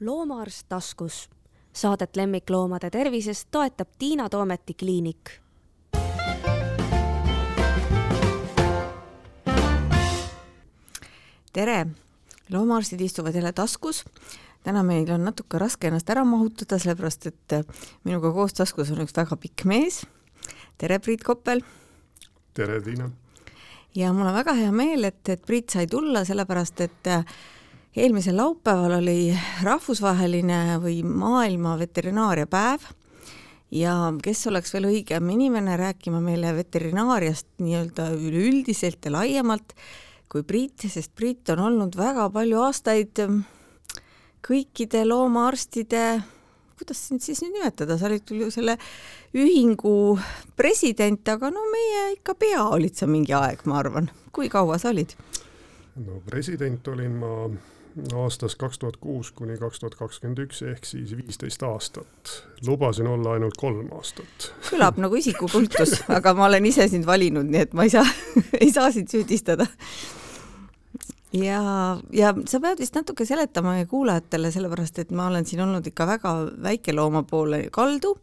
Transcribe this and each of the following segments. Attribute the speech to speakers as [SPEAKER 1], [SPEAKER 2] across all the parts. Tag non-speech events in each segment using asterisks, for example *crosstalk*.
[SPEAKER 1] loomaarst taskus. Saadet lemmikloomade tervisest toetab Tiina Toometi kliinik.
[SPEAKER 2] tere, loomaarstid istuvad jälle taskus. täna meil on natuke raske ennast ära mahutada, sellepärast et minuga koos taskus on üks väga pikk mees. tere, Priit Koppel.
[SPEAKER 3] tere, Tiina.
[SPEAKER 2] ja mul on väga hea meel, et, et Priit sai tulla, sellepärast et eelmisel laupäeval oli rahvusvaheline või maailma veterinaariapäev ja kes oleks veel õigem inimene rääkima meile veterinaariast nii-öelda üleüldiselt ja laiemalt kui Priit, sest Priit on olnud väga palju aastaid kõikide loomaarstide, kuidas sind siis nüüd nimetada, sa olid ju selle ühingu president, aga no meie ikka pea olid sa mingi aeg, ma arvan. kui kaua sa olid?
[SPEAKER 3] no president olin ma aastast kaks tuhat kuus kuni kaks tuhat kakskümmend üks ehk siis viisteist aastat. lubasin olla ainult kolm aastat.
[SPEAKER 2] kõlab nagu isikukultus, aga ma olen ise sind valinud, nii et ma ei saa *laughs* ei saa sind süüdistada. ja, ja sa pead vist natuke seletama meie kuulajatele, sellepärast et ma olen siin olnud ikka väga väikelooma poole kaldu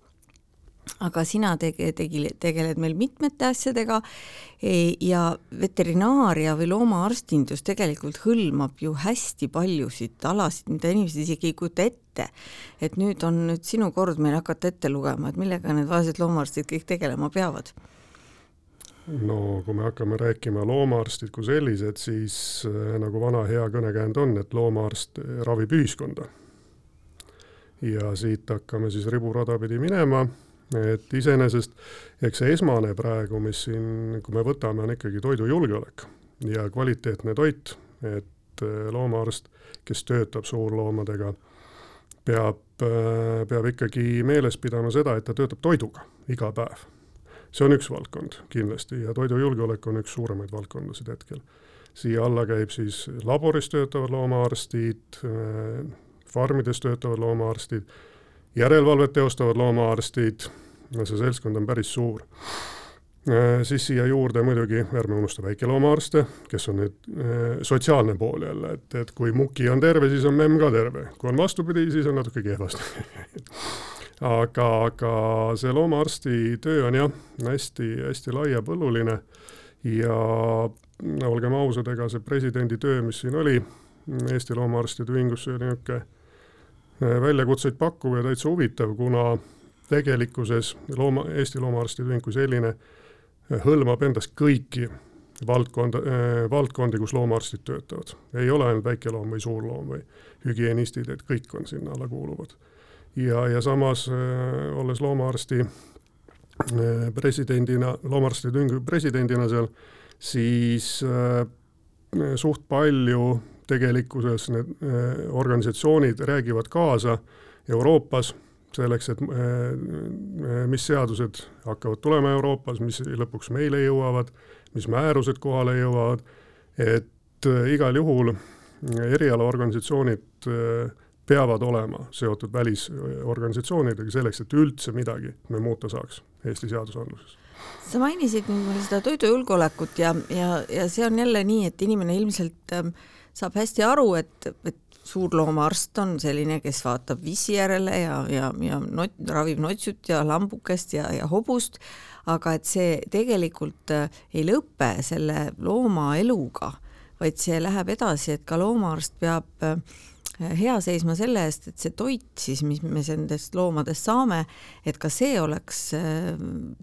[SPEAKER 2] aga sina tege-, tegi, tegeled meil mitmete asjadega e, ja veterinaaria või loomaarstindus tegelikult hõlmab ju hästi paljusid alasid, mida inimesed isegi ei kujuta ette. et nüüd on nüüd sinu kord meil hakata ette lugema, et millega need vaesed loomaarstid kõik tegelema peavad?
[SPEAKER 3] no kui me hakkame rääkima loomaarstid kui sellised, siis äh, nagu vana hea kõnekäänd on, et loomaarst ravib ühiskonda. ja siit hakkame siis riburada pidi minema et iseenesest eks see esmane praegu, mis siin, kui me võtame, on ikkagi toidujulgeolek ja kvaliteetne toit, et äh, loomaarst, kes töötab suurloomadega, peab, äh, peab ikkagi meeles pidama seda, et ta töötab toiduga iga päev. see on üks valdkond kindlasti ja toidujulgeolek on üks suuremaid valdkondasid hetkel. siia alla käib siis laboris töötavad loomaarstid, äh, farmides töötavad loomaarstid, järelevalvet teostavad loomaarstid no see seltskond on päris suur. Äh, siis siia juurde muidugi ärme unusta väikeloomaarste, kes on nüüd äh, sotsiaalne pool jälle, et, et kui muki on terve, siis on memm ka terve, kui on vastupidi, siis on natuke kehvasti *laughs* aga, aga see loomaarsti töö on jah, hästi-hästi laiapõlluline ja no olgem ausad, ega see presidendi töö, mis siin oli Eesti Loomaarstide Ühingus, see oli niisugune äh, väljakutseid pakkuv ja täitsa huvitav, kuna tegelikkuses looma, Eesti Loomaarstide Ühing kui selline eh, hõlmab endas kõiki valdkonda äh,, valdkondi, kus loomaarstid töötavad. ei ole ainult väikeloom või suurloom või hügienistid, et kõik on sinna alla kuuluvad. ja, ja samas äh, olles loomaarsti äh, presidendina, loomaarstide ühingu presidendina seal, siis äh, suht palju tegelikkuses need äh, organisatsioonid räägivad kaasa Euroopas selleks, et äh, äh, mis seadused hakkavad tulema Euroopas, mis lõpuks meile jõuavad, mis määrused kohale jõuavad, et äh, igal juhul erialaorganisatsioonid peavad olema seotud välisorganisatsioonidega selleks, et üldse midagi me muuta saaks Eesti seadusandluses.
[SPEAKER 2] Sa mainisid seda toidujulgeolekut ja, ja, ja see on jälle nii, et inimene ilmselt ähm, saab hästi aru, et, et suurloomaarst on selline, kes vaatab vissi järele ja, ja, ja not, ravib notsut ja lambukest ja, ja hobust, aga et see tegelikult äh, ei lõpe selle looma eluga, vaid see läheb edasi, et ka loomaarst peab äh, hea seisma selle eest, et see toit siis, mis me nendest loomadest saame, et ka see oleks äh,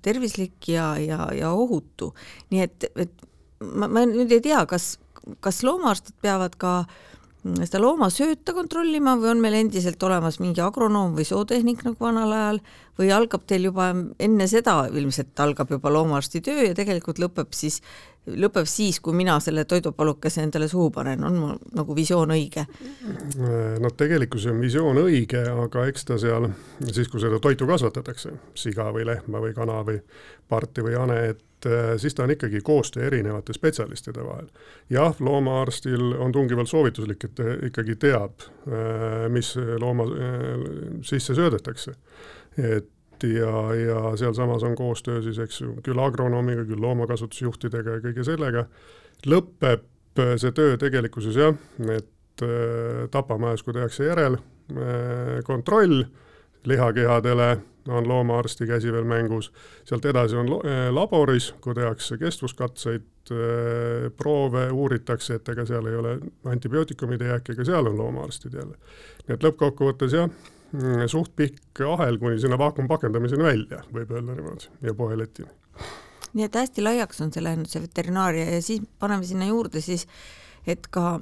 [SPEAKER 2] tervislik ja, ja, ja ohutu. nii et, et ma, ma nüüd ei tea, kas, kas loomaarstid peavad ka äh, seda loomasööta kontrollima või on meil endiselt olemas mingi agronoom või zootehnik nagu vanal ajal või algab teil juba enne seda, ilmselt algab juba loomaarsti töö ja tegelikult lõpeb siis, lõpeb siis, kui mina selle toidupalukese endale suhu panen, on mul nagu visioon õige?
[SPEAKER 3] no tegelikkuses on visioon õige, aga eks ta seal siis, kui seda toitu kasvatatakse, siga või lehma või kana või parti või hane, et siis ta on ikkagi koostöö erinevate spetsialistide vahel. jah, loomaarstil on tungivalt soovituslik, et ta ikkagi teab, äh, mis looma äh, sisse söödetakse. et ja, ja sealsamas on koostöö siis, eks ju, küll agronoomiga, küll loomakasvatusjuhtidega ja kõige sellega, lõpeb see töö tegelikkuses jah, et tapamajas, kui tehakse järel, kontroll lihakehadele on loomaarsti käsi veel mängus, sealt edasi on laboris, kui tehakse kestvuskatseid, proove uuritakse, et ega seal ei ole antibiootikumide jääki, ega seal on loomaarstid jälle. nii et lõppkokkuvõttes jah, suht pikk ahel kuni sinna vaakumpakendamiseni välja, võib öelda niimoodi, ja poeletini.
[SPEAKER 2] nii et hästi laiaks on see läinud, see veterinaaria ja siis paneme sinna juurde siis et ka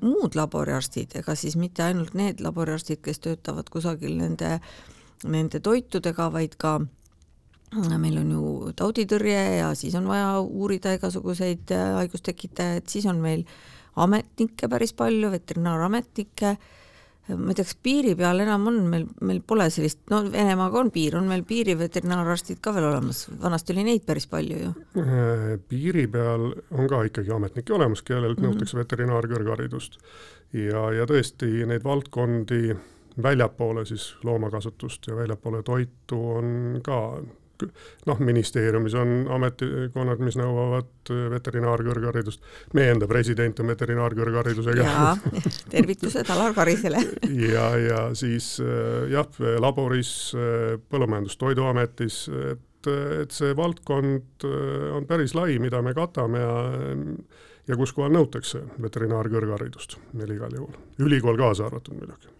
[SPEAKER 2] muud laboriarstid, ega siis mitte ainult need laboriarstid, kes töötavad kusagil nende äh, nende toitudega, vaid ka meil on ju tauditõrje ja siis on vaja uurida igasuguseid äh, haigustekitajaid, siis on meil ametnikke päris palju, veterinaarametnikke, ma ei tea, kas piiri peal enam on, meil, meil pole sellist, no Venemaaga on piir, on meil piiriveterinaararstid ka veel olemas, vanasti oli neid päris palju ju.
[SPEAKER 3] Äh, piiri peal on ka ikkagi ametnikke olemas, kellelt mm -hmm. nõutakse veterinaarkõrgharidust ja, ja tõesti neid valdkondi väljapoole siis loomakasutust ja väljapoole toitu on ka noh, ministeeriumis on ametikonnad, mis nõuavad veterinaarkõrgharidust. meie enda president on veterinaarkõrgharidusega. *laughs*
[SPEAKER 2] tervitused Alar Karisele
[SPEAKER 3] ja, ja siis jah, laboris, Põllumajandus-Toiduametis, et, et see valdkond on päris lai, mida me katame ja ja kus kohal nõutakse veterinaarkõrgharidust? Meil igal juhul, ülikool kaasa arvatud muidugi.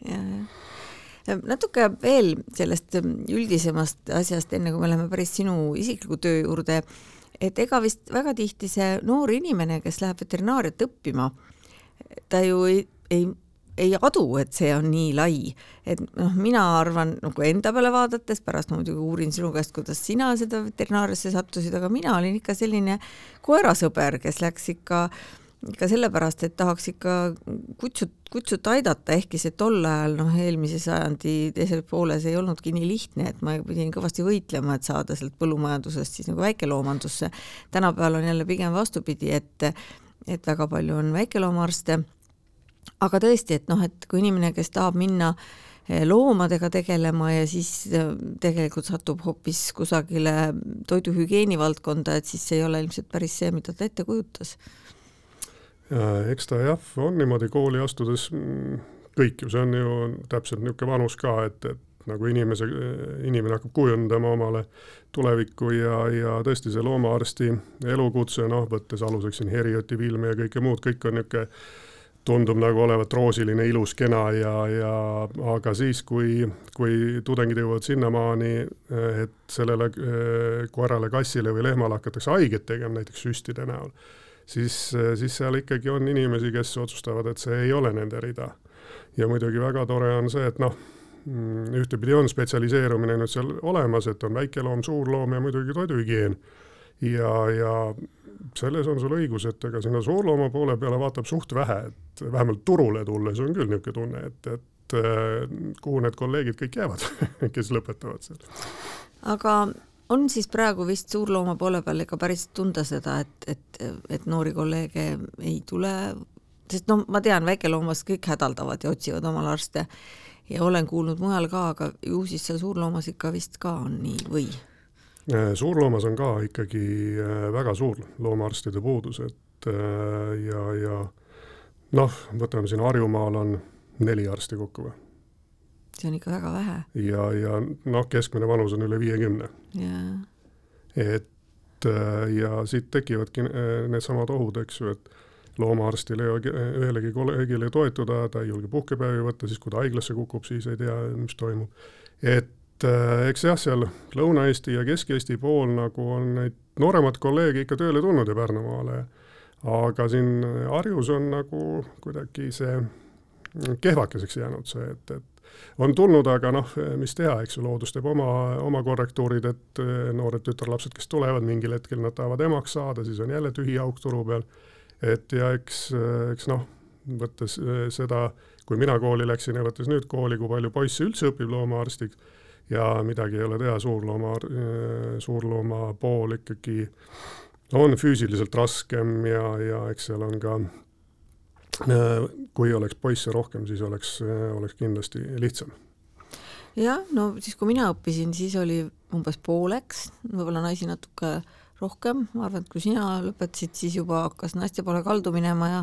[SPEAKER 2] natuke veel sellest üldisemast asjast, enne kui me läheme päris sinu isikliku töö juurde, et ega vist väga tihti see noor inimene, kes läheb veterinaariat õppima, ta ju ei, ei ei adu, et see on nii lai, et noh, mina arvan nagu enda peale vaadates, pärast ma muidugi uurin sinu käest, kuidas sina seda veterinaariasse sattusid, aga mina olin ikka selline koerasõber, kes läks ikka ikka sellepärast, et tahaks ikka kutsut, kutsut aidata, ehkki see tol ajal noh, eelmise sajandi teises pooles ei olnudki nii lihtne, et ma pidin kõvasti võitlema, et saada sealt põllumajandusest siis nagu väikeloomandusse. tänapäeval on jälle pigem vastupidi, et et väga palju on väikeloomaarste aga tõesti, et noh, et kui inimene, kes tahab minna eh, loomadega tegelema ja siis eh, tegelikult satub hoopis kusagile toiduhügieeni valdkonda, et siis see ei ole ilmselt päris see, mida ta ette kujutas.
[SPEAKER 3] eks ta jah, on niimoodi kooli astudes mm, kõik ju, see on ju täpselt niisugune vanus ka, et, et nagu inimese, inimene hakkab kujundama omale tulevikku ja, ja tõesti see loomaarsti elukutse, noh, võttes aluseks siin Herioti filmi ja kõike muud, kõik on niisugune tundub nagu olevat roosiline, ilus, kena ja, ja aga siis, kui, kui tudengid jõuavad sinnamaani, et sellele eh, koerale, kassile või lehmale hakatakse haiget tegema, näiteks süstide näol, siis, siis seal ikkagi on inimesi, kes otsustavad, et see ei ole nende rida. ja muidugi väga tore on see, et noh, mm, ühtepidi on spetsialiseerumine nüüd seal olemas, et on väikeloom, suurloom ja muidugi toiduhügieen ja, ja selles on sul õigus, et ega sinna suurlooma poole peale vaatab suht vähe, et vähemalt turule tulles on küll niisugune tunne, et, et äh, kuhu need kolleegid kõik jäävad *laughs* kes lõpetavad seal.
[SPEAKER 2] aga on siis praegu vist suurlooma poole peal ikka päris tunda seda, et, et, et noori kolleege ei tule, sest noh, ma tean, väikeloomas kõik hädaldavad ja otsivad omale arste ja olen kuulnud mujal ka, aga ju siis seal suurloomas ikka vist ka on nii või?
[SPEAKER 3] Äh, suurloomas on ka ikkagi äh, väga suur loomaarstide puudus, et äh, ja, ja noh, võtame siin Harjumaal on neli arsti kokku või?
[SPEAKER 2] see on ikka väga vähe.
[SPEAKER 3] ja, ja noh, keskmine vanus on üle viiekümne. et ja siit tekivadki needsamad ohud, eks ju, et loomaarstile ei ole ühelegi kolleegile toetuda, ta ei julge puhkepäevi võtta, siis kui ta haiglasse kukub, siis ei tea, mis toimub. et et äh, eks jah, seal Lõuna-Eesti ja Kesk-Eesti pool nagu on neid nooremaid kolleege ikka tööle tulnud ju Pärnumaale, aga siin Harjus on nagu kuidagi see kehvakeseks jäänud see, et, et on tulnud, aga noh, mis teha, eks ju, loodus teeb oma, oma korrektuurid, et äh, noored tütarlapsed, kes tulevad, mingil hetkel nad tahavad emaks saada, siis on jälle tühi auk turu peal. et ja eks, eks noh, võttes äh, seda, kui mina kooli läksin ja võttes nüüd kooli, kui palju poisse üldse õpib loomaarstiks ja midagi ei ole teha, suurlooma, suurlooma pool ikkagi on füüsiliselt raskem ja, ja eks seal on ka kui oleks poisse rohkem, siis oleks, oleks kindlasti lihtsam.
[SPEAKER 2] jah, no siis, kui mina õppisin, siis oli umbes pooleks, võib-olla naisi natuke rohkem, ma arvan, et kui sina lõpetasid, siis juba hakkas naiste poole kaldu minema ja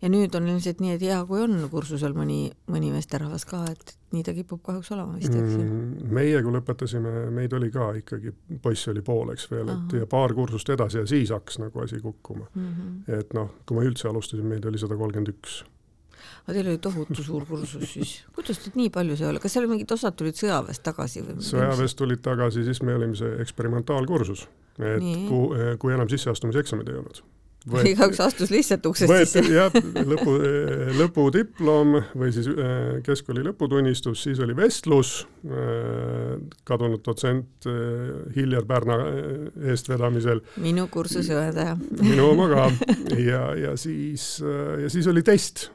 [SPEAKER 2] ja nüüd on ilmselt nii, et hea, kui on kursusel mõni, mõni meesterahvas ka, et nii ta kipub kahjuks olema vist, eks ju
[SPEAKER 3] mm,. meie, kui lõpetasime, meid oli ka ikkagi, poiss oli pooleks veel, et ja paar kursust edasi ja siis hakkas nagu asi kukkuma mm. -hmm. et noh, kui ma üldse alustasin, meid oli sada kolmkümmend üks
[SPEAKER 2] aga teil oli tohutu suur kursus siis, kuidas teid nii palju seal oli, kas seal mingid osad tulid sõjaväest tagasi või?
[SPEAKER 3] sõjaväest tulid tagasi, siis me olime see eksperimentaalkursus, et nii. kui, kui enam sisseastumiseksameid ei olnud
[SPEAKER 2] igaüks astus lihtsalt uksest
[SPEAKER 3] sisse. jah, lõpu, lõpudiplom või siis äh, keskkooli lõputunnistus, siis oli vestlus, kadunud dotsent Hiljar Pärna eestvedamisel.
[SPEAKER 2] minu kursuse juhendaja.
[SPEAKER 3] minu oma ka ja, ja siis, ja siis oli test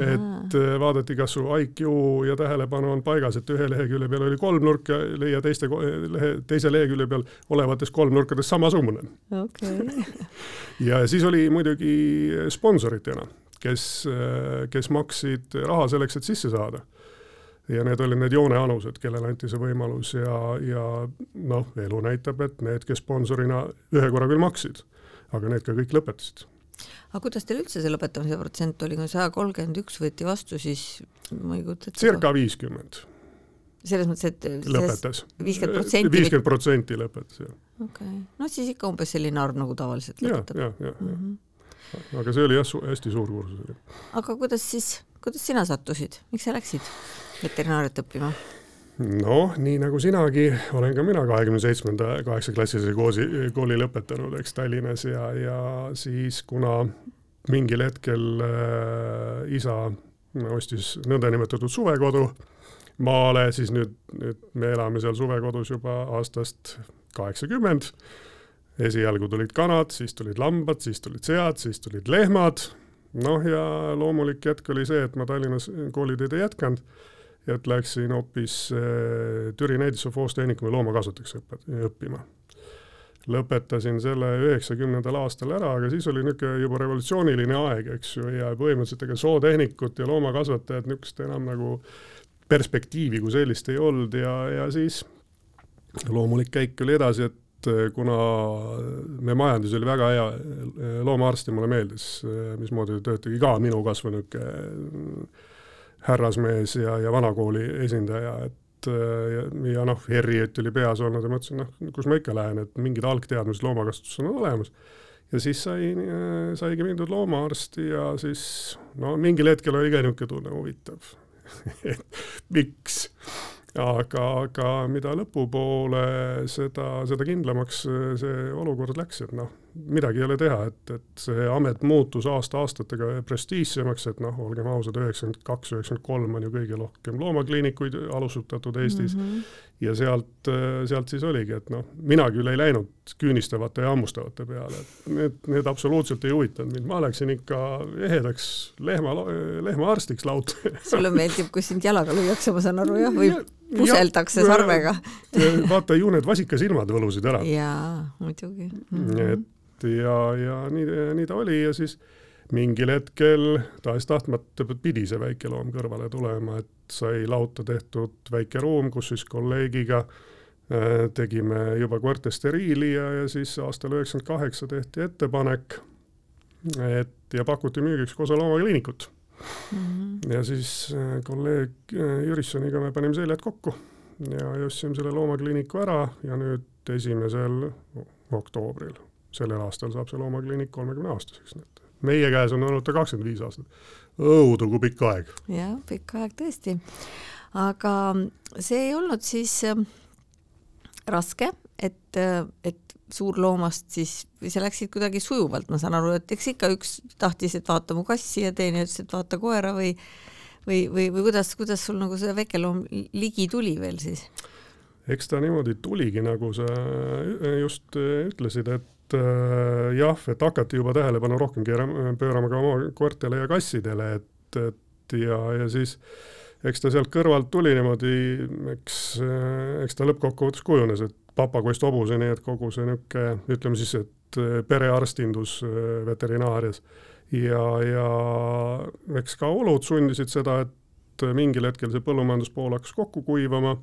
[SPEAKER 3] et äh, vaadati, kas su IQ ja tähelepanu on paigas, et ühe lehekülje peal oli kolmnurk ja leia teiste lehe, teise lehekülje peal olevatest kolmnurkadest samasugune.
[SPEAKER 2] Okay. *laughs*
[SPEAKER 3] ja siis oli muidugi sponsoritena, kes, äh, kes maksid raha selleks, et sisse saada. Ja need olid need joonealused, kellele anti see võimalus ja, ja noh, elu näitab, et need, kes sponsorina ühe korra küll maksid, aga need ka kõik lõpetasid
[SPEAKER 2] aga kuidas teil üldse see lõpetamise protsent oli, kui saja kolmkümmend üks võeti vastu, siis ma ei kujuta
[SPEAKER 3] ette. circa viiskümmend.
[SPEAKER 2] selles mõttes, et
[SPEAKER 3] lõpetas.
[SPEAKER 2] viiskümmend protsenti?
[SPEAKER 3] viiskümmend protsenti lõpetas, jah.
[SPEAKER 2] okei okay., no siis ikka umbes selline arv, nagu tavaliselt lõpetab.
[SPEAKER 3] jah, jah, jah, jah. aga see oli jah, hästi suur kursus.
[SPEAKER 2] aga kuidas siis, kuidas sina sattusid, miks sa läksid veterinaariat õppima?
[SPEAKER 3] Noh, nii nagu sinagi, olen ka mina kahekümne seitsmenda kaheksaklassilise kooli, kooli lõpetanud, eks Tallinnas ja, ja siis kuna mingil hetkel äh, isa ostis nõndanimetatud suvekodu maale, siis nüüd, nüüd me elame seal suvekodus juba aastast kaheksakümmend. esialgu tulid kanad, siis tulid lambad, siis tulid sead, siis tulid lehmad. noh, ja loomulik jätk oli see, et ma Tallinnas kooliteed ei jätkanud et läksin hoopis äh, Türi näidissofoostehnikuumi loomakasvatuseks õppima. lõpetasin selle üheksakümnendal aastal ära, aga siis oli niisugune juba revolutsiooniline aeg, eks ju, ja põhimõtteliselt ega sootehnikut ja loomakasvatajat niisugust enam nagu perspektiivi kui sellist ei olnud ja, ja siis loomulik käik oli edasi, et äh, kuna me majandus oli väga hea, äh, loomaarsti mulle meeldis, mismoodi töötagi ka minu kasvu niisugune härrasmees ja, ja vanakooli esindaja, et ja, ja noh, Harriet oli peas olnud ja mõtlesin, noh, kus ma ikka lähen, et mingid algteadmised loomakasvatuses on olemas. ja siis sai, saigi mindud loomaarsti ja siis no mingil hetkel oli ka niisugune tunne huvitav *laughs* et miks aga, aga mida lõpupoole, seda, seda kindlamaks see olukord läks, et noh, midagi ei ole teha, et, et see amet muutus aasta-aastatega prestiižsemaks, et noh, olgem ausad, üheksakümmend kaks, üheksakümmend kolm on ju kõige rohkem loomakliinikuid alusutatud Eestis mm. -hmm. ja sealt, sealt siis oligi, et noh, mina küll ei läinud küünistavate ja hammustavate peale, et need, need absoluutselt ei huvitanud mind, ma läksin ikka ehedaks lehma, lehmaarstiks lauta *laughs*
[SPEAKER 2] sulle meeldib, kui sind jalaga lüüakse, ma saan aru jah, või puseldakse sarvega
[SPEAKER 3] vaata ju need vasikasilmad võlusid ära.
[SPEAKER 2] jaa, muidugi mm.
[SPEAKER 3] -hmm. et ja, ja nii, nii ta oli ja siis mingil hetkel tahes-tahtmata pidi see väike loom kõrvale tulema, et sai lauta tehtud väike ruum, kus siis kolleegiga äh, tegime juba koerte steriili ja, ja siis aastal üheksakümmend kaheksa tehti ettepanek, et ja pakuti müügiks Kosa loomakliinikut mm. -hmm. ja siis äh, kolleeg äh, Jürissoniga me panime seljad kokku ja ostsime selle loomakliiniku ära ja nüüd esimesel oktoobril sellel aastal saab see loomakliinik kolmekümne aastaseks, nii et meie käes on olnud ta kakskümmend viis aastat. õudu kui pikk aeg.
[SPEAKER 2] jah, pikk aeg tõesti. aga see ei olnud siis äh, raske, et, et suurloomast siis, sa läksid kuidagi sujuvalt, ma saan aru, et eks ikka üks tahtis, et vaata mu kassi ja teine ütles, et vaata koera või või, või, või kuidas, kuidas sul nagu see väikeloom ligi tuli veel siis?
[SPEAKER 3] eks ta niimoodi tuligi, nagu sa just ütlesid, et äh, jah, et hakati juba tähelepanu rohkem keerama, pöörama ka oma koertele ja kassidele, et, et ja, ja siis eks ta sealt kõrvalt tuli niimoodi, eks, eks ta lõppkokkuvõttes kujunes, et papagoist hobuseni, et kogu see niisugune, ütleme siis, et äh, perearstindus äh, veterinaarias. ja, ja eks ka olud sundisid seda, et mingil hetkel see põllumajanduspool hakkas kokku kuivama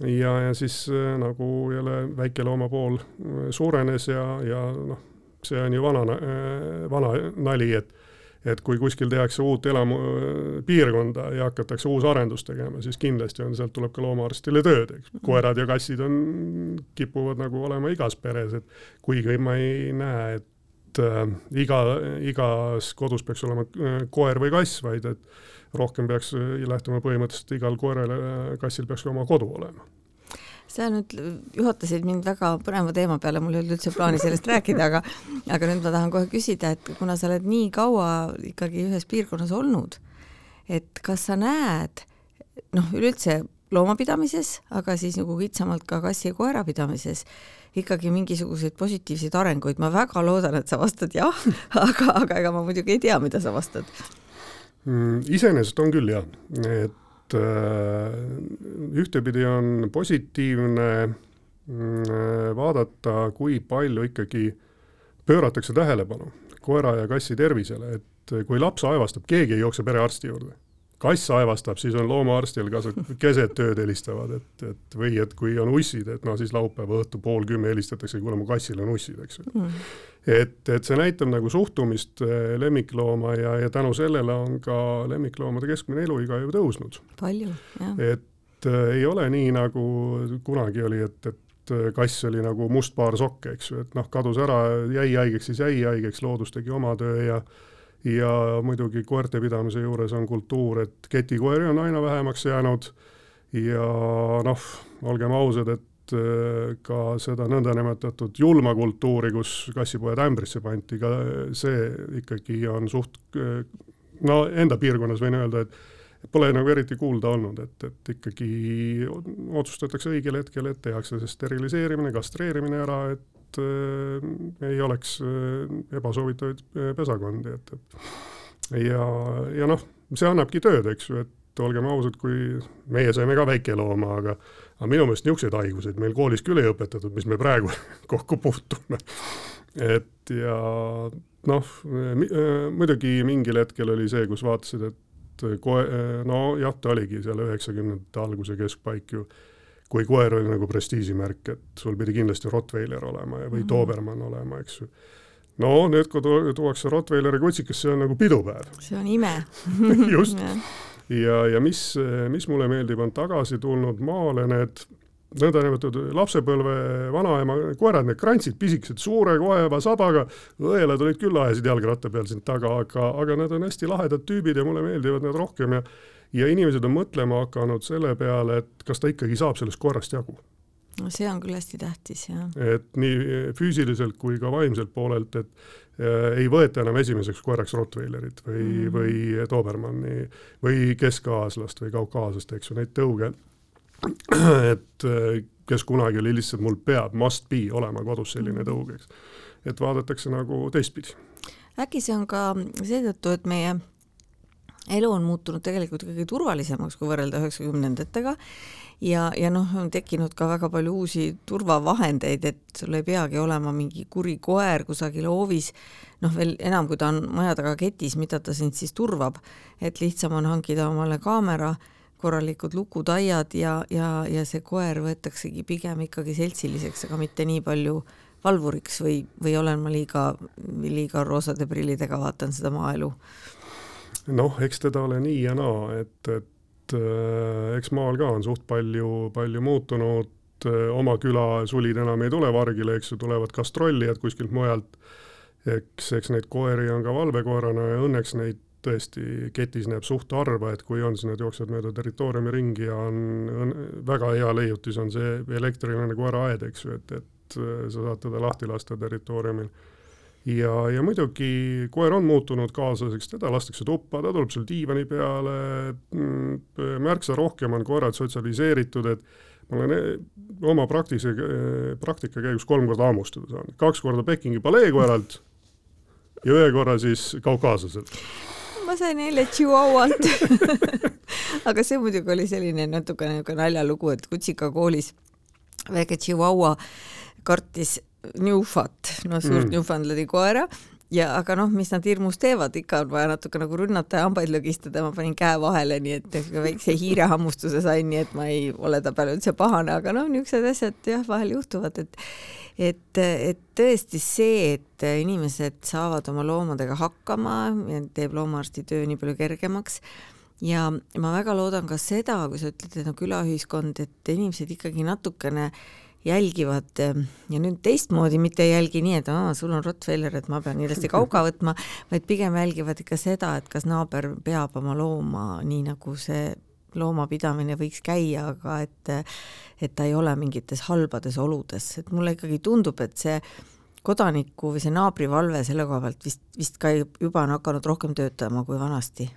[SPEAKER 3] ja, ja siis äh, nagu jälle väikelooma pool äh, suurenes ja, ja noh, see on ju vana, vana nali, et et kui kuskil tehakse uut elamu, piirkonda ja hakatakse uusarendust tegema, siis kindlasti on, sealt tuleb ka loomaarstile tööd, eks. koerad ja kassid on, kipuvad nagu olema igas peres, et kuigi ma ei näe, et äh, iga, igas kodus peaks olema äh, koer või kass, vaid et rohkem peaks lähtuma põhimõtteliselt, igal koeral ja kassil peaks ka oma kodu olema.
[SPEAKER 2] Sa nüüd juhatasid mind väga põneva teema peale, mul ei olnud üldse plaani sellest rääkida, aga aga nüüd ma tahan kohe küsida, et kuna sa oled nii kaua ikkagi ühes piirkonnas olnud, et kas sa näed noh, üleüldse loomapidamises, aga siis nagu kitsamalt ka kassi ja koera pidamises ikkagi mingisuguseid positiivseid arenguid, ma väga loodan, et sa vastad jah, *laughs* aga, aga ega ma muidugi ei tea, mida sa vastad.
[SPEAKER 3] Mm,. iseenesest on küll jah, et äh, ühtepidi on positiivne mm, vaadata, kui palju ikkagi pööratakse tähelepanu koera ja kassi tervisele, et kui laps aevastab, keegi ei jookse perearsti juurde kass aevastab, siis on loomaarstil ka keset ööd helistavad, et, et või et kui on ussid, et no siis laupäeva õhtu pool kümme helistatakse, kuule mu kassil on ussid, eks ju mm.. et, et see näitab nagu suhtumist eh, lemmiklooma ja, ja tänu sellele on ka lemmikloomade keskmine eluiga ju tõusnud.
[SPEAKER 2] palju,
[SPEAKER 3] jah. et äh, ei ole nii, nagu kunagi oli, et, et eh, kass oli nagu must paar sokke, eks ju, et noh, kadus ära, jäi haigeks, siis jäi haigeks, loodus tegi oma töö ja ja muidugi koerte pidamise juures on kultuur, et ketikoeri on aina vähemaks jäänud. Ja noh, olgem ausad, et äh, ka seda nõndanimetatud julma kultuuri, kus kassipojad ämbrisse pandi, ka see ikkagi on suht, äh, no enda piirkonnas võin öelda, et pole nagu eriti kuulda olnud, et, et ikkagi otsustatakse õigel hetkel, et tehakse see steriliseerimine, kastreerimine ära, et et äh, ei oleks äh, ebasoovitavaid äh, pesakondi, et, et ja, ja noh, see annabki tööd, eks ju, et olgem ausad, kui meie saime ka väikelooma, aga aga minu meelest niisuguseid haiguseid meil koolis küll ei õpetatud, mis me praegu *laughs* kokku puutume. et ja noh, muidugi mingil hetkel oli see, kus vaatasid, et koe-, no jah, ta oligi seal üheksakümnendate alguse keskpaik ju kui koer oli nagu prestiižimärk, et sul pidi kindlasti Rottweiler olema või mm -hmm. Dobermann olema, eks ju. no nüüd, kui tuuakse Rottweileri kutsikas, see on nagu pidupäev.
[SPEAKER 2] see on ime *laughs*
[SPEAKER 3] just ja, ja mis, mis mulle meeldib, on tagasi tulnud maale need nõndanimetatud lapsepõlve vanaema koerad, need krantsid, pisikesed, suure koeva sabaga, õelad olid küll ajasid jalgratta peal siin taga, aga, aga nad on hästi lahedad tüübid ja mulle meeldivad nad rohkem ja ja inimesed on mõtlema hakanud selle peale, et kas ta ikkagi saab sellest koerast jagu.
[SPEAKER 2] no see on küll hästi tähtis, jah.
[SPEAKER 3] et nii füüsiliselt kui ka vaimselt poolelt, et äh, ei võeta enam esimeseks koeraks Rottweilerit või mm, või Dobermanni või keskaaslast või kaukaaslast, eks ju, neid tõuge. et äh, kes kunagi oli lihtsalt, mul peab, must be olema kodus selline mhm. tõug, eks. et vaadatakse nagu teistpidi.
[SPEAKER 2] äkki see on ka seetõttu, et meie elu on muutunud tegelikult ikkagi turvalisemaks, kui võrrelda üheksakümnendatega. Ja, ja noh, on tekkinud ka väga palju uusi turvavahendeid, et sul ei peagi olema mingi kuri koer kusagil hoovis, noh, veel enam, kui ta on maja taga ketis, mida ta sind siis turvab, et lihtsam on hankida omale kaamera, korralikud lukutaiad ja, ja, ja see koer võetaksegi pigem ikkagi seltsiliseks, aga mitte nii palju valvuriks või, või olen ma liiga, liiga roosade prillidega vaatan seda maaelu
[SPEAKER 3] noh, eks teda ole nii ja naa, et, et äh, eks maal ka on suht palju, palju muutunud, äh, oma küla sulid enam ei tule Vargile, eks ju, tulevad gastrollijad kuskilt mujalt. eks, eks neid koeri on ka valvekoerana ja õnneks neid tõesti ketis näeb suht harva, et kui on, siis nad jooksevad mööda territooriumi ringi ja on, on väga hea leiutis on see elektriline koeraaed, eks ju, et, et äh, sa saad teda lahti lasta territooriumil ja, ja muidugi koer on muutunud kaaslaseks, teda lastakse tuppa, ta tuleb sul diivani peale, mm, märksa rohkem on koerad sotsialiseeritud, et ma olen eh, oma praktilise, eh, praktika käigus kolm korda hammustada saanud, kaks korda Pekingi paleekoeralt ja ühe korra siis kaukaaslaselt
[SPEAKER 2] ma sain eile Chihuahualt *laughs* aga see muidugi oli selline natuke niisugune naljalugu, et Kutsika koolis väike Chihuahua kartis Newfat, no suurt mm. Newfoundlandi koera. Ja aga noh, mis nad hirmus teevad, ikka on vaja natuke nagu rünnata ja hambaid lõgistada, ma panin käe vahele, nii et väikse hiirehammustuse sain, nii et ma ei ole ta peale üldse pahane, aga noh, niisugused asjad jah, vahel juhtuvad, et et, et tõesti see, et inimesed saavad oma loomadega hakkama, teeb loomaarsti töö nii palju kergemaks. Ja ma väga loodan ka seda, kui sa ütled, et no külaühiskond, et inimesed ikkagi natukene jälgivad ja nüüd teistmoodi, mitte ei jälgi nii, et aa, sul on Rottweiler, et ma pean kiiresti kauka *laughs* võtma, vaid pigem jälgivad ikka seda, et kas naaber peab oma looma nii, nagu see loomapidamine võiks käia, aga et et ta ei ole mingites halbades oludes, et mulle ikkagi tundub, et see kodaniku või see naabrivalve selle koha pealt vist, vist ka juba on hakanud rohkem töötama kui vanasti.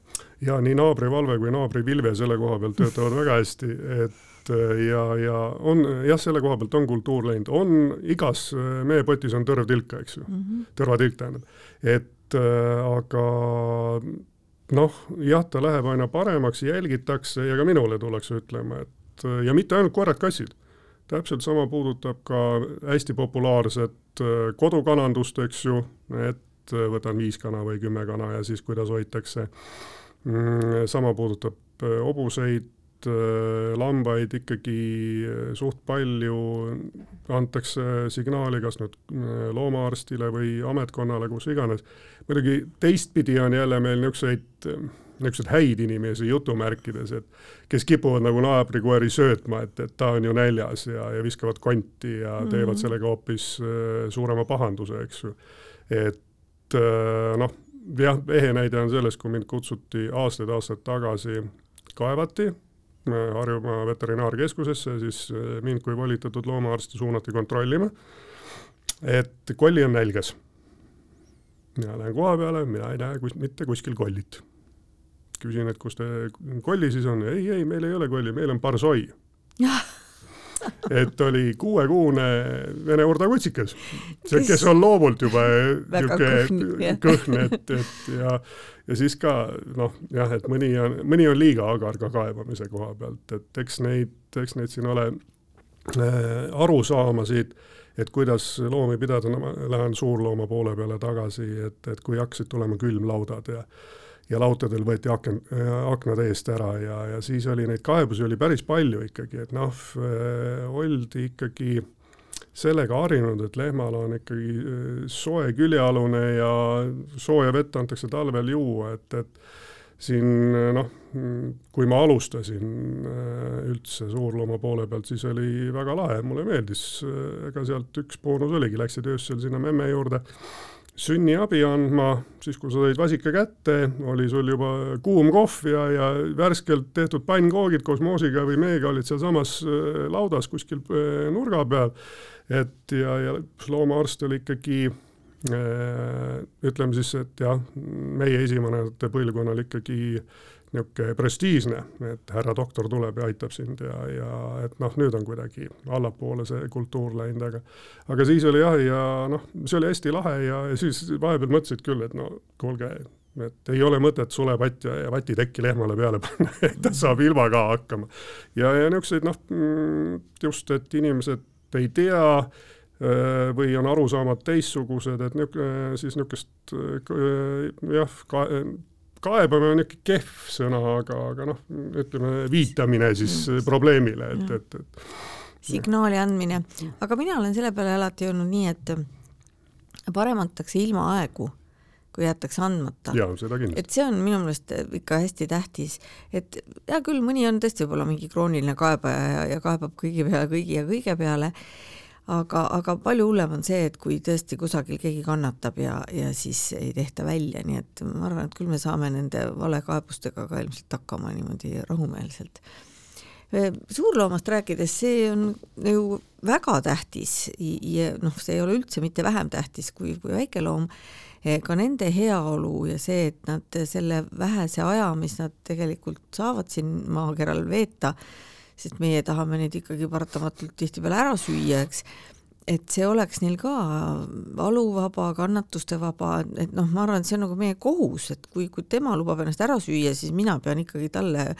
[SPEAKER 3] ja nii naabrivalve kui naabrivilve selle koha pealt töötavad väga hästi, et ja, ja on jah, selle koha pealt on kultuur läinud, on igas meepotis on tõrv tilka, eks ju. Mm -hmm., tõrvatilk tähendab, et äh, aga noh, jah, ta läheb aina paremaks, jälgitakse ja ka minule tullakse ütlema, et ja mitte ainult koerad-kassid, täpselt sama puudutab ka hästi populaarset äh, kodukanandust, eks ju, et äh, võtan viis kana või kümme kana ja siis kuidas hoitakse. Mm, sama puudutab äh, hobuseid, lambaid ikkagi suht palju, antakse signaali kas nüüd loomaarstile või ametkonnale, kus iganes muidugi teistpidi on jälle meil niisuguseid, niisuguseid häid inimesi jutumärkides, et kes kipuvad nagu naabrikoeri söötma, et, et ta on ju näljas ja, ja viskavad konti ja mm -hmm. teevad sellega hoopis äh, suurema pahanduse, eks ju. et äh, noh, jah, ehe näide on selles, kui mind kutsuti aastaid-aastaid tagasi kaevati Harjumaa veterinaarkeskusesse, siis äh, mind kui volitatud loomaarsti suunati kontrollima, et kolli on nälgas. Mina lähen koha peale, mina ei näe kus, mitte kuskil kollit. küsin, et kus te kolli siis on, ei, ei, meil ei ole kolli, meil on parsoi *laughs* et oli kuuekuune vene urdakutsikas, see, kes on loomult juba niisugune kõhn, et, et ja ja siis ka noh, jah, et mõni on, mõni on liiga agar ka kaebamise koha pealt, et eks neid, eks neid siin ole äh, arusaamasid äh, et kuidas loomi pidada, no ma lähen suurlooma poole peale tagasi, et, et kui hakkasid tulema külmlaudad ja ja lautadel võeti aken, aknad eest ära ja, ja siis oli neid kaebusi oli päris palju ikkagi, et noh, oldi ikkagi sellega harjunud, et lehmal on ikkagi soe küljealune ja sooja vett antakse talvel juua, et, et siin noh, kui ma alustasin äh, üldse suurlooma poole pealt, siis oli väga lahe, mulle meeldis, äh, ega sealt üks boonus oligi, läksid öösel sinna memme juurde sünniabi andma, siis kui sa said vasika kätte, oli sul juba kuum kohv ja, ja värskelt tehtud pannkoogid koos moosiga või meega olid sealsamas äh, laudas kuskil nurga peal. et ja, ja loomaarst oli ikkagi Äh, ütleme siis, et jah, meie esivanemate põlvkonnal ikkagi niisugune prestiižne, et härra doktor tuleb ja aitab sind ja, ja et noh, nüüd on kuidagi allapoole see kultuur läinud, aga aga siis oli jah, ja noh, see oli hästi lahe ja, ja siis vahepeal mõtlesid küll, et no kuulge, et ei ole mõtet sulepatja ja vatitekki lehmale peale *laughs* panna, et ta saab ilma ka hakkama. ja, ja niisuguseid noh, mm, just, et inimesed ei tea äh, või on arusaamad teistsugused, et niisugune, siis niisugust äh, jah, ka, kaebamine on niisugune kehv sõna, aga, aga noh, ütleme viitamine siis mm. probleemile, et, et, et
[SPEAKER 2] signaali andmine, aga mina olen selle peale alati öelnud nii, et parem antakse ilma aegu, kui jäetakse andmata. et see on minu meelest ikka hästi tähtis, et hea küll, mõni on tõesti võib-olla mingi krooniline kaebaja ja, ja kaebab kõigi peale, kõigi ja kõige peale aga, aga palju hullem on see, et kui tõesti kusagil keegi kannatab ja, ja siis ei tehta välja, nii et ma arvan, et küll me saame nende valekaebustega ka ilmselt hakkama niimoodi rahumeelselt. suurloomast rääkides, see on ju väga tähtis ja noh, see ei ole üldse mitte vähem tähtis kui, kui väikeloom, ka nende heaolu ja see, et nad selle vähese aja, mis nad tegelikult saavad siin maakeral veeta, sest meie tahame neid ikkagi paratamatult tihtipeale ära süüa, eks, et see oleks neil ka valuvaba, kannatustevaba, et noh, ma arvan, et see on nagu meie kohus, et kui, kui tema lubab ennast ära süüa, siis mina pean ikkagi talle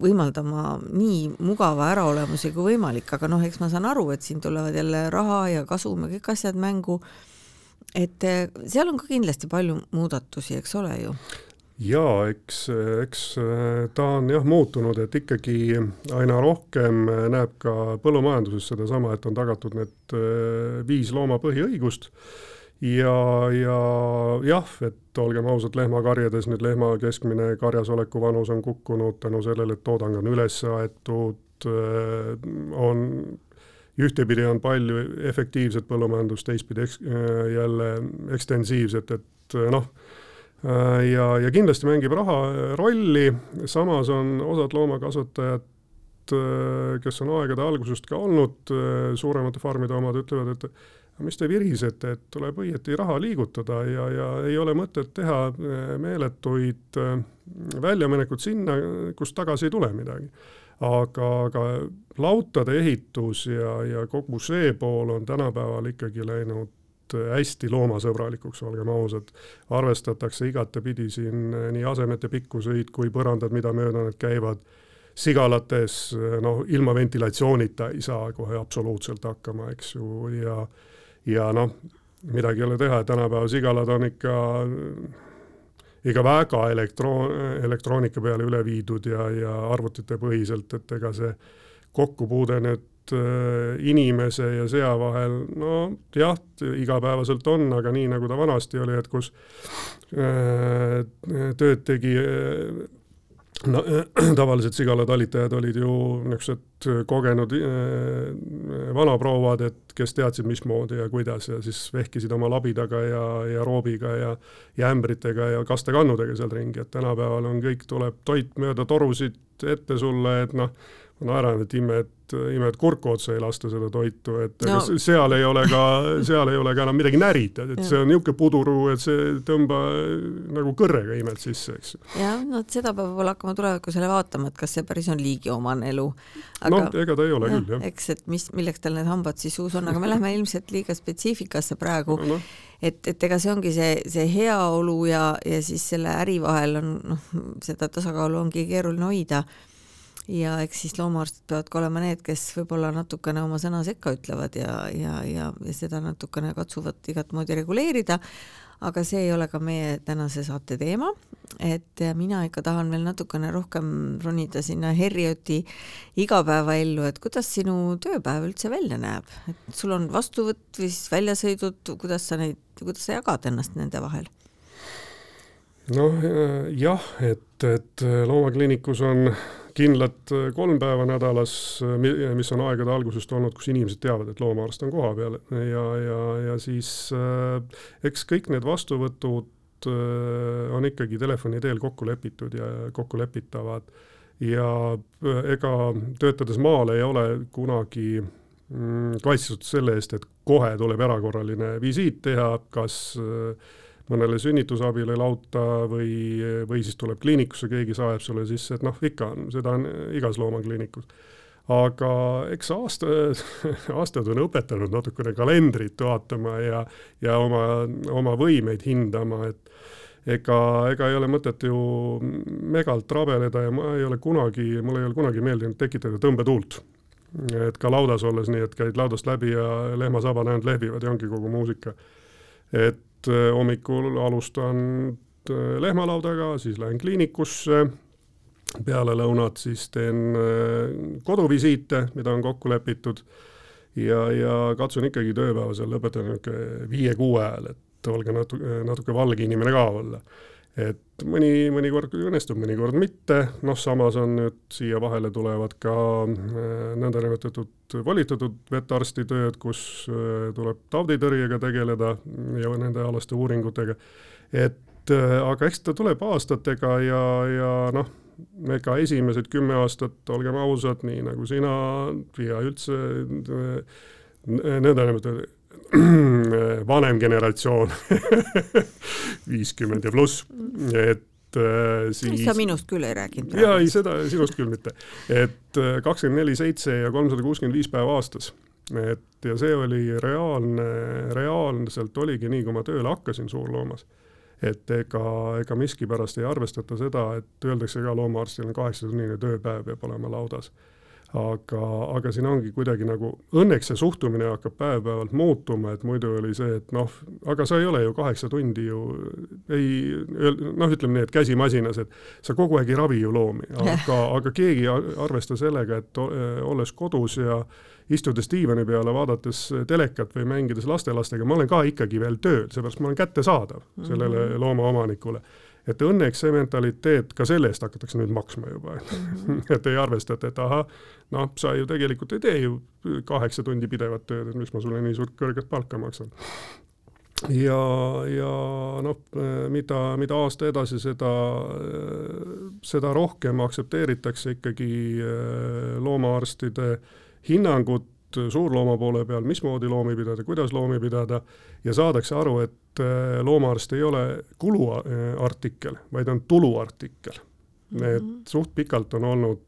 [SPEAKER 2] võimaldama nii mugava äraolemuse kui võimalik, aga noh, eks ma saan aru, et siin tulevad jälle raha ja kasum ja kõik asjad mängu. Et äh, seal on ka kindlasti palju muudatusi, eks ole ju?
[SPEAKER 3] Jaa, eks, eks ta on jah muutunud, et ikkagi aina rohkem näeb ka põllumajanduses sedasama, et on tagatud need viis looma põhiõigust. Ja, ja jah, et olgem ausad, lehmakarjades nüüd lehma keskmine karjas oleku vanus on kukkunud tänu sellele, et toodang on üles aetud, on ühtepidi on palju efektiivset põllumajandust, teistpidi eks, jälle ekstensiivset, et noh, ja, ja kindlasti mängib raha rolli, samas on osad loomakasvatajad, kes on aegade algusest ka olnud suuremate farmide omad, ütlevad, et mis te virisete, et tuleb õieti raha liigutada ja, ja ei ole mõtet teha eh, meeletuid väljaminekut sinna, kust tagasi ei tule midagi. aga, aga lautade ehitus ja, ja kogu see pool on tänapäeval ikkagi läinud hästi loomasõbralikuks, olgem ausad. arvestatakse igatepidi siin eh, nii asemete pikkuseid kui põrandad, mida mööda nad käivad sigalates noh, ilma ventilatsioonita ei saa kohe absoluutselt hakkama, eks ju, ja ja noh, midagi ei ole teha, tänapäeva sigalad on ikka, ikka väga elektro-, elektroonika peale üle viidud ja, ja arvutite põhiselt, et ega see kokkupuude nüüd inimese ja sea vahel, no jah, igapäevaselt on, aga nii, nagu ta vanasti oli, et kus äh, tööd tegi äh, no *clears throat* tavaliselt sigalatalitajad olid ju niisugused kogenud äh, vanaprouad, et kes teadsid, mismoodi ja kuidas ja siis vehkisid oma labidaga ja, ja roobiga ja ja ämbritega ja kastekannudega seal ringi, et tänapäeval on kõik, tuleb toit mööda torusid ette sulle, et noh, ma naeran, et ime, et ime, et kurku otsa ei lasta seda toitu, et no. seal ei ole ka, seal ei ole ka enam midagi närida, et ja. see on niisugune puduruu, et see tõmba nagu kõrrega imed sisse, eks.
[SPEAKER 2] jah, no seda peab võib-olla hakkama tulevikus jälle vaatama, et kas see päris on liigiomane elu.
[SPEAKER 3] noh, ega ta ei ole ja, küll, jah.
[SPEAKER 2] eks, et mis, milleks tal need hambad siis suus on, aga me läheme ilmselt liiga spetsiifikasse praegu no,. No et, et ega see ongi see, see heaolu ja, ja siis selle äri vahel on noh, seda tasakaalu ongi keeruline hoida ja eks siis loomaarstid peavad ka olema need, kes võib-olla natukene oma sõna sekka ütlevad ja, ja, ja, ja seda natukene katsuvad igat moodi reguleerida, aga see ei ole ka meie tänase saate teema, et mina ikka tahan veel natukene rohkem ronida sinna Herrioti igapäevaellu, et kuidas sinu tööpäev üldse välja näeb, et sul on vastuvõtt siis väljasõidud, kuidas sa neid, kuidas sa jagad ennast nende vahel?
[SPEAKER 3] noh jah, et, et loomakliinikus on kindlad äh, kolm päeva nädalas, äh, mis on aegade algusest olnud, kus inimesed teavad, et loomaarst on kohapeal ja, ja, ja siis äh, eks kõik need vastuvõtud äh, on ikkagi telefoni teel kokku lepitud ja kokkulepitavad ja äh, ega töötades maal ei ole kunagi mm, kaitstud selle eest, et kohe tuleb erakorraline visiit teha, kas äh, mõnele sünnitusabile lauta või, või siis tuleb kliinikusse, keegi saeb sulle sisse, et noh, ikka on, seda on igas loomakliinikus. aga eks aasta, *laughs* aastad on õpetanud natukene kalendrit vaatama ja, ja oma, oma võimeid hindama, et ega, ega ei ole mõtet ju megalt rabeleda ja ma ei ole kunagi, mulle ei ole kunagi meeldinud tekitada tõmbetuult et ka laudas olles nii, et käid laudast läbi ja lehmasabad ainult lehvivad ja ongi kogu muusika. et et äh, hommikul alustan äh, lehmalaudaga, siis lähen kliinikusse, peale lõunat siis teen äh, koduvisiite, mida on kokku lepitud. Ja, ja katsun ikkagi tööpäeva seal lõpetada niisugune viie-kuue ajal, et olge natuke, natuke valge inimene ka olla et mõni, mõnikord õnnestub, mõnikord mitte, noh samas on nüüd siia vahele tulevad ka äh, nõndanimetatud volitatud vetarsti tööd, kus äh, tuleb tauditõrjega tegeleda ja nende alaste uuringutega. et äh, aga eks ta tuleb aastatega ja, ja noh, ega esimesed kümme aastat, olgem ausad, nii nagu sina ja üldse nõndanimetatud *clears throat* vanem generatsioon *laughs* viiskümmend ja pluss, et äh, siis
[SPEAKER 2] sa minust küll ei rääkinud.
[SPEAKER 3] jaa, ei seda, sinust küll mitte. et äh, kakskümmend neli seitse ja kolmsada kuuskümmend viis päeva aastas. et ja see oli reaalne, reaalselt oligi nii, kui ma tööle hakkasin suurloomas. et ega, ega miskipärast ei arvestata seda, et öeldakse ka loomaarstil on kaheksatunnine tööpäev peab olema laudas aga, aga siin ongi kuidagi nagu, õnneks see suhtumine hakkab päev-päevalt muutuma, et muidu oli see, et noh, aga sa ei ole ju kaheksa tundi ju ei, noh, ütleme nii, et käsi masinas, et sa kogu aeg ei ravi ju loomi, *laughs* aga, aga keegi ei arvesta sellega, et olles kodus ja istudes diivani peale, vaadates telekat või mängides lastelastega, ma olen ka ikkagi veel tööl, seepärast ma olen kättesaadav sellele mhm. loomaomanikule et õnneks see mentaliteet, ka selle eest hakatakse nüüd maksma juba *laughs* mm, -hmm. et ei arvestata, et ahah, noh, sa ju tegelikult ei tee ju kaheksa tundi pidevat tööd, et miks ma sulle nii suurt kõrget palka maksan. ja, ja noh, mida, mida aasta edasi, seda, seda rohkem aktsepteeritakse ikkagi äh, loomaarstide hinnangut suurlooma poole peal, mismoodi loomi pidada, kuidas loomi pidada ja saadakse aru, et äh, loomaarst ei ole kuluartikkel, vaid on tuluartikkel et suht pikalt on olnud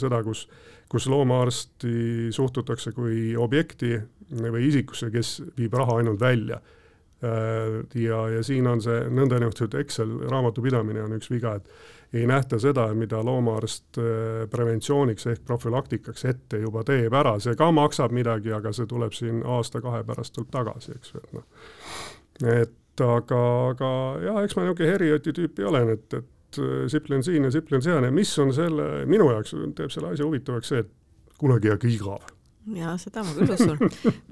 [SPEAKER 3] seda, kus, kus loomaarsti suhtutakse kui objekti või isikusse, kes viib raha ainult välja äh, ja, ja siin on see nõndanimetatud Excel raamatupidamine on üks viga, et ei nähta seda, mida loomaarst äh, preventsiooniks ehk profülaktikaks ette juba teeb ära, see ka maksab midagi, aga see tuleb siin aasta-kahe pärast tuleb tagasi, eks ju, et noh. et aga, aga jah, eks ma niisugune Herioti tüüpi olen, et, et äh, siplen siin ja siplen seal ja mis on selle, minu jaoks teeb selle asja huvitavaks see, et kunagi ei hakka igav
[SPEAKER 2] ja seda ma küll usun.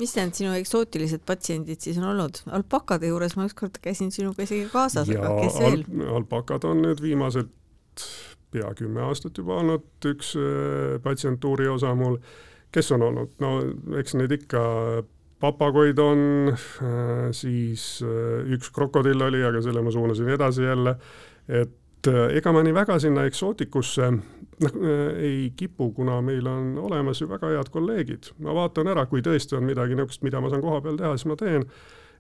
[SPEAKER 2] mis need sinu eksootilised patsiendid siis on olnud? alpakade juures ma ükskord käisin sinuga isegi kaasas, aga kes veel
[SPEAKER 3] al? alpakad on nüüd viimased pea kümme aastat juba olnud üks äh, patsientuuri osa mul, kes on olnud, no eks neid ikka papagoid on, äh, siis üks krokodill oli, aga selle ma suunasin edasi jälle, et ega ma nii väga sinna eksootikusse noh, ei kipu, kuna meil on olemas ju väga head kolleegid. ma vaatan ära, kui tõesti on midagi niisugust, mida ma saan kohapeal teha, siis ma teen.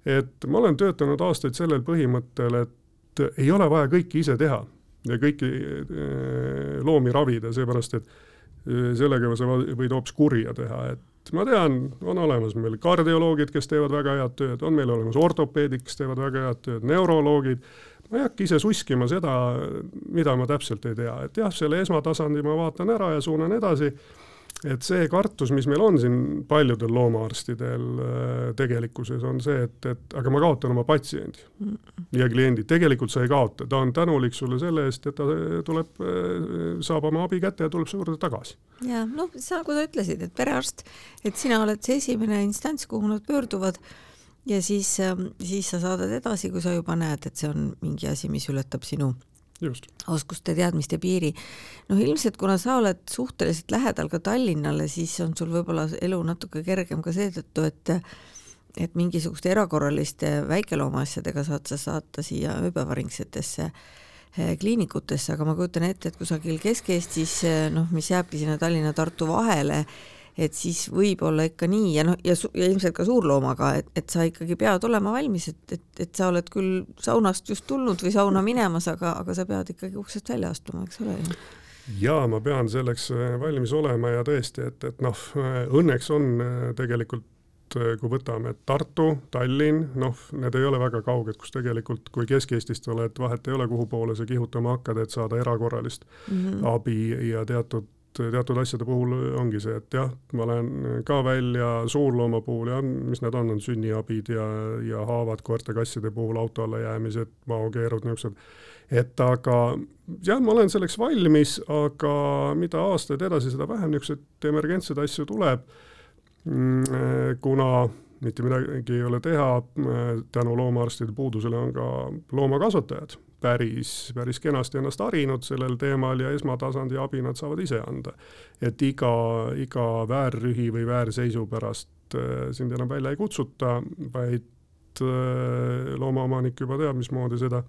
[SPEAKER 3] et ma olen töötanud aastaid sellel põhimõttel, et ei ole vaja kõike ise teha ja kõiki äh, loomi ravida, seepärast et äh, sellega sa võid hoopis kurja teha, et ma tean, on olemas meil kardioloogid, kes teevad väga head tööd, on meil olemas ortopeedid, kes teevad väga head tööd, neuroloogid, ma ei hakka ise suskima seda, mida ma täpselt ei tea, et jah, selle esmatasandi ma vaatan ära ja suunan edasi et see kartus, mis meil on siin paljudel loomaarstidel äh, tegelikkuses, on see, et, et aga ma kaotan oma patsiendi ja kliendi. tegelikult sa ei kaota, ta on tänulik sulle selle eest, et ta tuleb, äh, saab oma abi kätte ja tuleb su juurde tagasi.
[SPEAKER 2] ja noh, sa, nagu sa ütlesid, et perearst, et sina oled see esimene instants, kuhu nad pöörduvad ja siis, ähm, siis sa saadad edasi, kui sa juba näed, et see on mingi asi, mis ületab sinu
[SPEAKER 3] Just.
[SPEAKER 2] oskuste, teadmiste piiri. noh, ilmselt kuna sa oled suhteliselt lähedal ka Tallinnale, siis on sul võib-olla elu natuke kergem ka seetõttu, et et mingisuguste erakorraliste väikeloomaasjadega saad sa saata siia ööpäevaringsetesse eh, kliinikutesse, aga ma kujutan ette, et kusagil Kesk-Eestis, eh, noh, mis jääbki sinna Tallinna-Tartu vahele, et siis võib olla ikka nii ja noh, ja, ja ilmselt ka suurloomaga, et, et sa ikkagi pead olema valmis, et, et, et sa oled küll saunast just tulnud või sauna minemas, aga, aga sa pead ikkagi uksest välja astuma, eks ole ju
[SPEAKER 3] jaa, ma pean selleks äh, valmis olema ja tõesti, et, et noh, äh, õnneks on äh, tegelikult kui võtame Tartu, Tallinn, noh, need ei ole väga kauged, kus tegelikult, kui Kesk-Eestist oled, vahet ei ole, kuhu poole sa kihutama hakkad, et saada erakorralist mm -hmm. abi ja teatud teatud asjade puhul ongi see, et jah, ma lähen ka välja suurlooma puhul ja mis need on, on sünniabid ja, ja haavad koerte-kasside puhul auto alla jäämised, maokeerud, niisugused. et aga jah, ma olen selleks valmis, aga mida aastaid edasi, seda vähem niisuguseid emergentseid asju tuleb, kuna mitte midagi ei ole teha, tänu loomaarstide puudusele on ka loomakasvatajad päris, päris kenasti ennast harinud sellel teemal ja esmatasandi abi nad saavad ise anda. et iga, iga väärrühi või väärseisu pärast äh, sind enam välja ei kutsuta, vaid äh, loomaomanik juba teab, mismoodi seda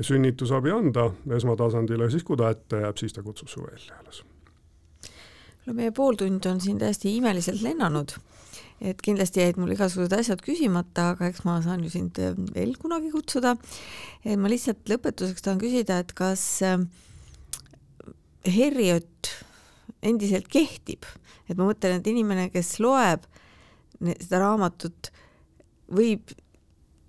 [SPEAKER 3] sünnitusabi anda esmatasandile, siis kui ta ette jääb, siis ta kutsub su välja alles.
[SPEAKER 2] no meie pooltund on siin täiesti imeliselt lennanud et kindlasti jäid mul igasugused asjad küsimata, aga eks ma saan ju sind äh, veel kunagi kutsuda. ma lihtsalt lõpetuseks tahan küsida, et kas äh, Herriot endiselt kehtib, et ma mõtlen, et inimene, kes loeb seda raamatut, võib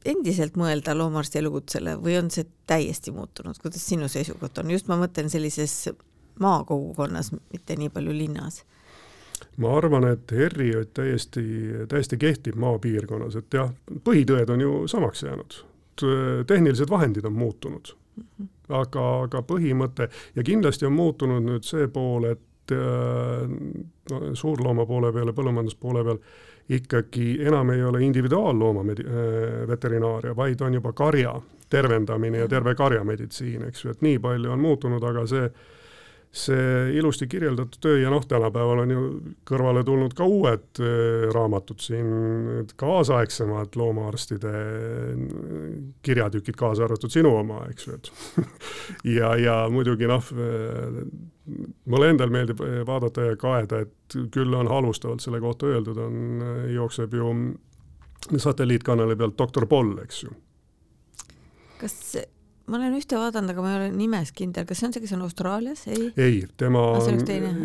[SPEAKER 2] endiselt mõelda loomaarsti elukutsele või on see täiesti muutunud, kuidas sinu seisukoht on, just ma mõtlen sellises maakogukonnas, mitte nii palju linnas
[SPEAKER 3] ma arvan, et ERR-i täiesti, täiesti kehtib maapiirkonnas, et jah, põhitõed on ju samaks jäänud. tehnilised vahendid on muutunud mm. -hmm. aga, aga põhimõte ja kindlasti on muutunud nüüd see pool, et äh, no, suurlooma poole peal ja põllumajanduspoole peal ikkagi enam ei ole individuaallooma äh, veterinaaria, vaid on juba karja tervendamine ja terve karjameditsiin, eks ju, et nii palju on muutunud, aga see see ilusti kirjeldatud töö ja noh, tänapäeval on ju kõrvale tulnud ka uued äh, raamatud siin, kaasaegsemad loomaarstide äh, kirjatükid, kaasa arvatud sinu oma, eks ju, et *laughs* ja, ja muidugi noh, äh, mulle endal meeldib vaadata ja kaeda, et küll on halvustavalt selle kohta öeldud, on, jookseb ju satelliitkanali pealt doktor Poll, eks ju.
[SPEAKER 2] kas ma olen ühte vaadanud, aga ma ei ole nimes kindel, kas see on see, kes on Austraalias, ei?
[SPEAKER 3] ei, tema ah, on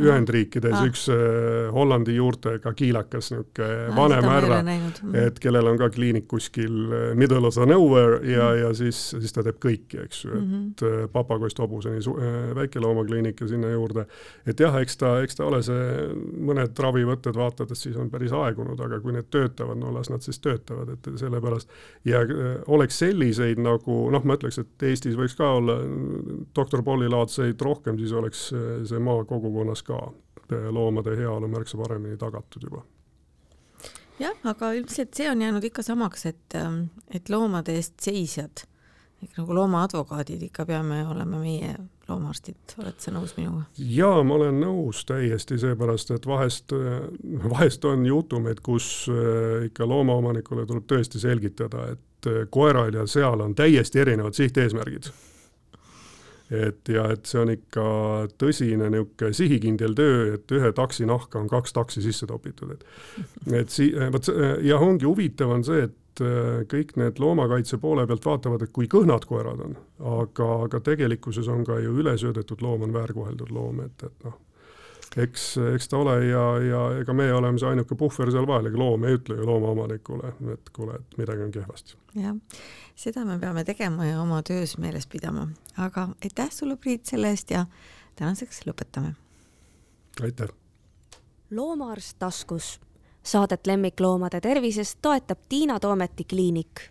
[SPEAKER 3] Ühendriikides ah. üks äh, Hollandi juurtega kiilakas niisugune ah, vanem härra, mm. et kellel on ka kliinik kuskil äh, middle of the nowhere ja mm., ja siis, siis ta teeb kõiki, eks ju, et mm -hmm. papagoist hobuseni väikeloomakliinik ja sinna juurde. et jah, eks ta, eks ta ole see, mõned ravivõtted vaatad, et siis on päris aegunud, aga kui need töötavad, no las nad siis töötavad, et sellepärast ja oleks selliseid nagu noh, ma ütleks, et Eestis võiks ka olla doktor Polli laadseid rohkem, siis oleks see maakogukonnas ka loomade heaolu märksa paremini tagatud juba.
[SPEAKER 2] jah, aga üldiselt see on jäänud ikka samaks, et, et loomade eest seisjad, nagu loomaadvokaadid ikka peame olema meie loomaarstid, oled sa nõus minuga?
[SPEAKER 3] jaa, ma olen nõus täiesti, seepärast et vahest, *laughs* vahest on juhtumeid, kus ikka loomaomanikule tuleb tõesti selgitada, et äh, koeral ja seal on täiesti erinevad sihhteesmärgid. et ja et see on ikka tõsine niisugune sihikindel töö, et ühe taksi nahka on kaks taksi sisse topitud, et et si-, äh, vot ja ongi huvitav on see, et äh, kõik need loomakaitse poole pealt vaatavad, et kui kõhnad koerad on, aga, aga tegelikkuses on ka ju ülesöödetud loom on väärkoheldud loom, et, et noh eks, eks ta ole ja, ja ega meie oleme see ainuke puhver seal vahel, ega loom ei ütle ju loomaomanikule, et kuule, et midagi on kehvasti.
[SPEAKER 2] jah, seda me peame tegema ja oma töös meeles pidama, aga aitäh sulle, Priit, selle eest ja tänaseks lõpetame.
[SPEAKER 3] aitäh.
[SPEAKER 1] loomaarst taskus. Saadet lemmikloomade tervisest toetab Tiina Toometi kliinik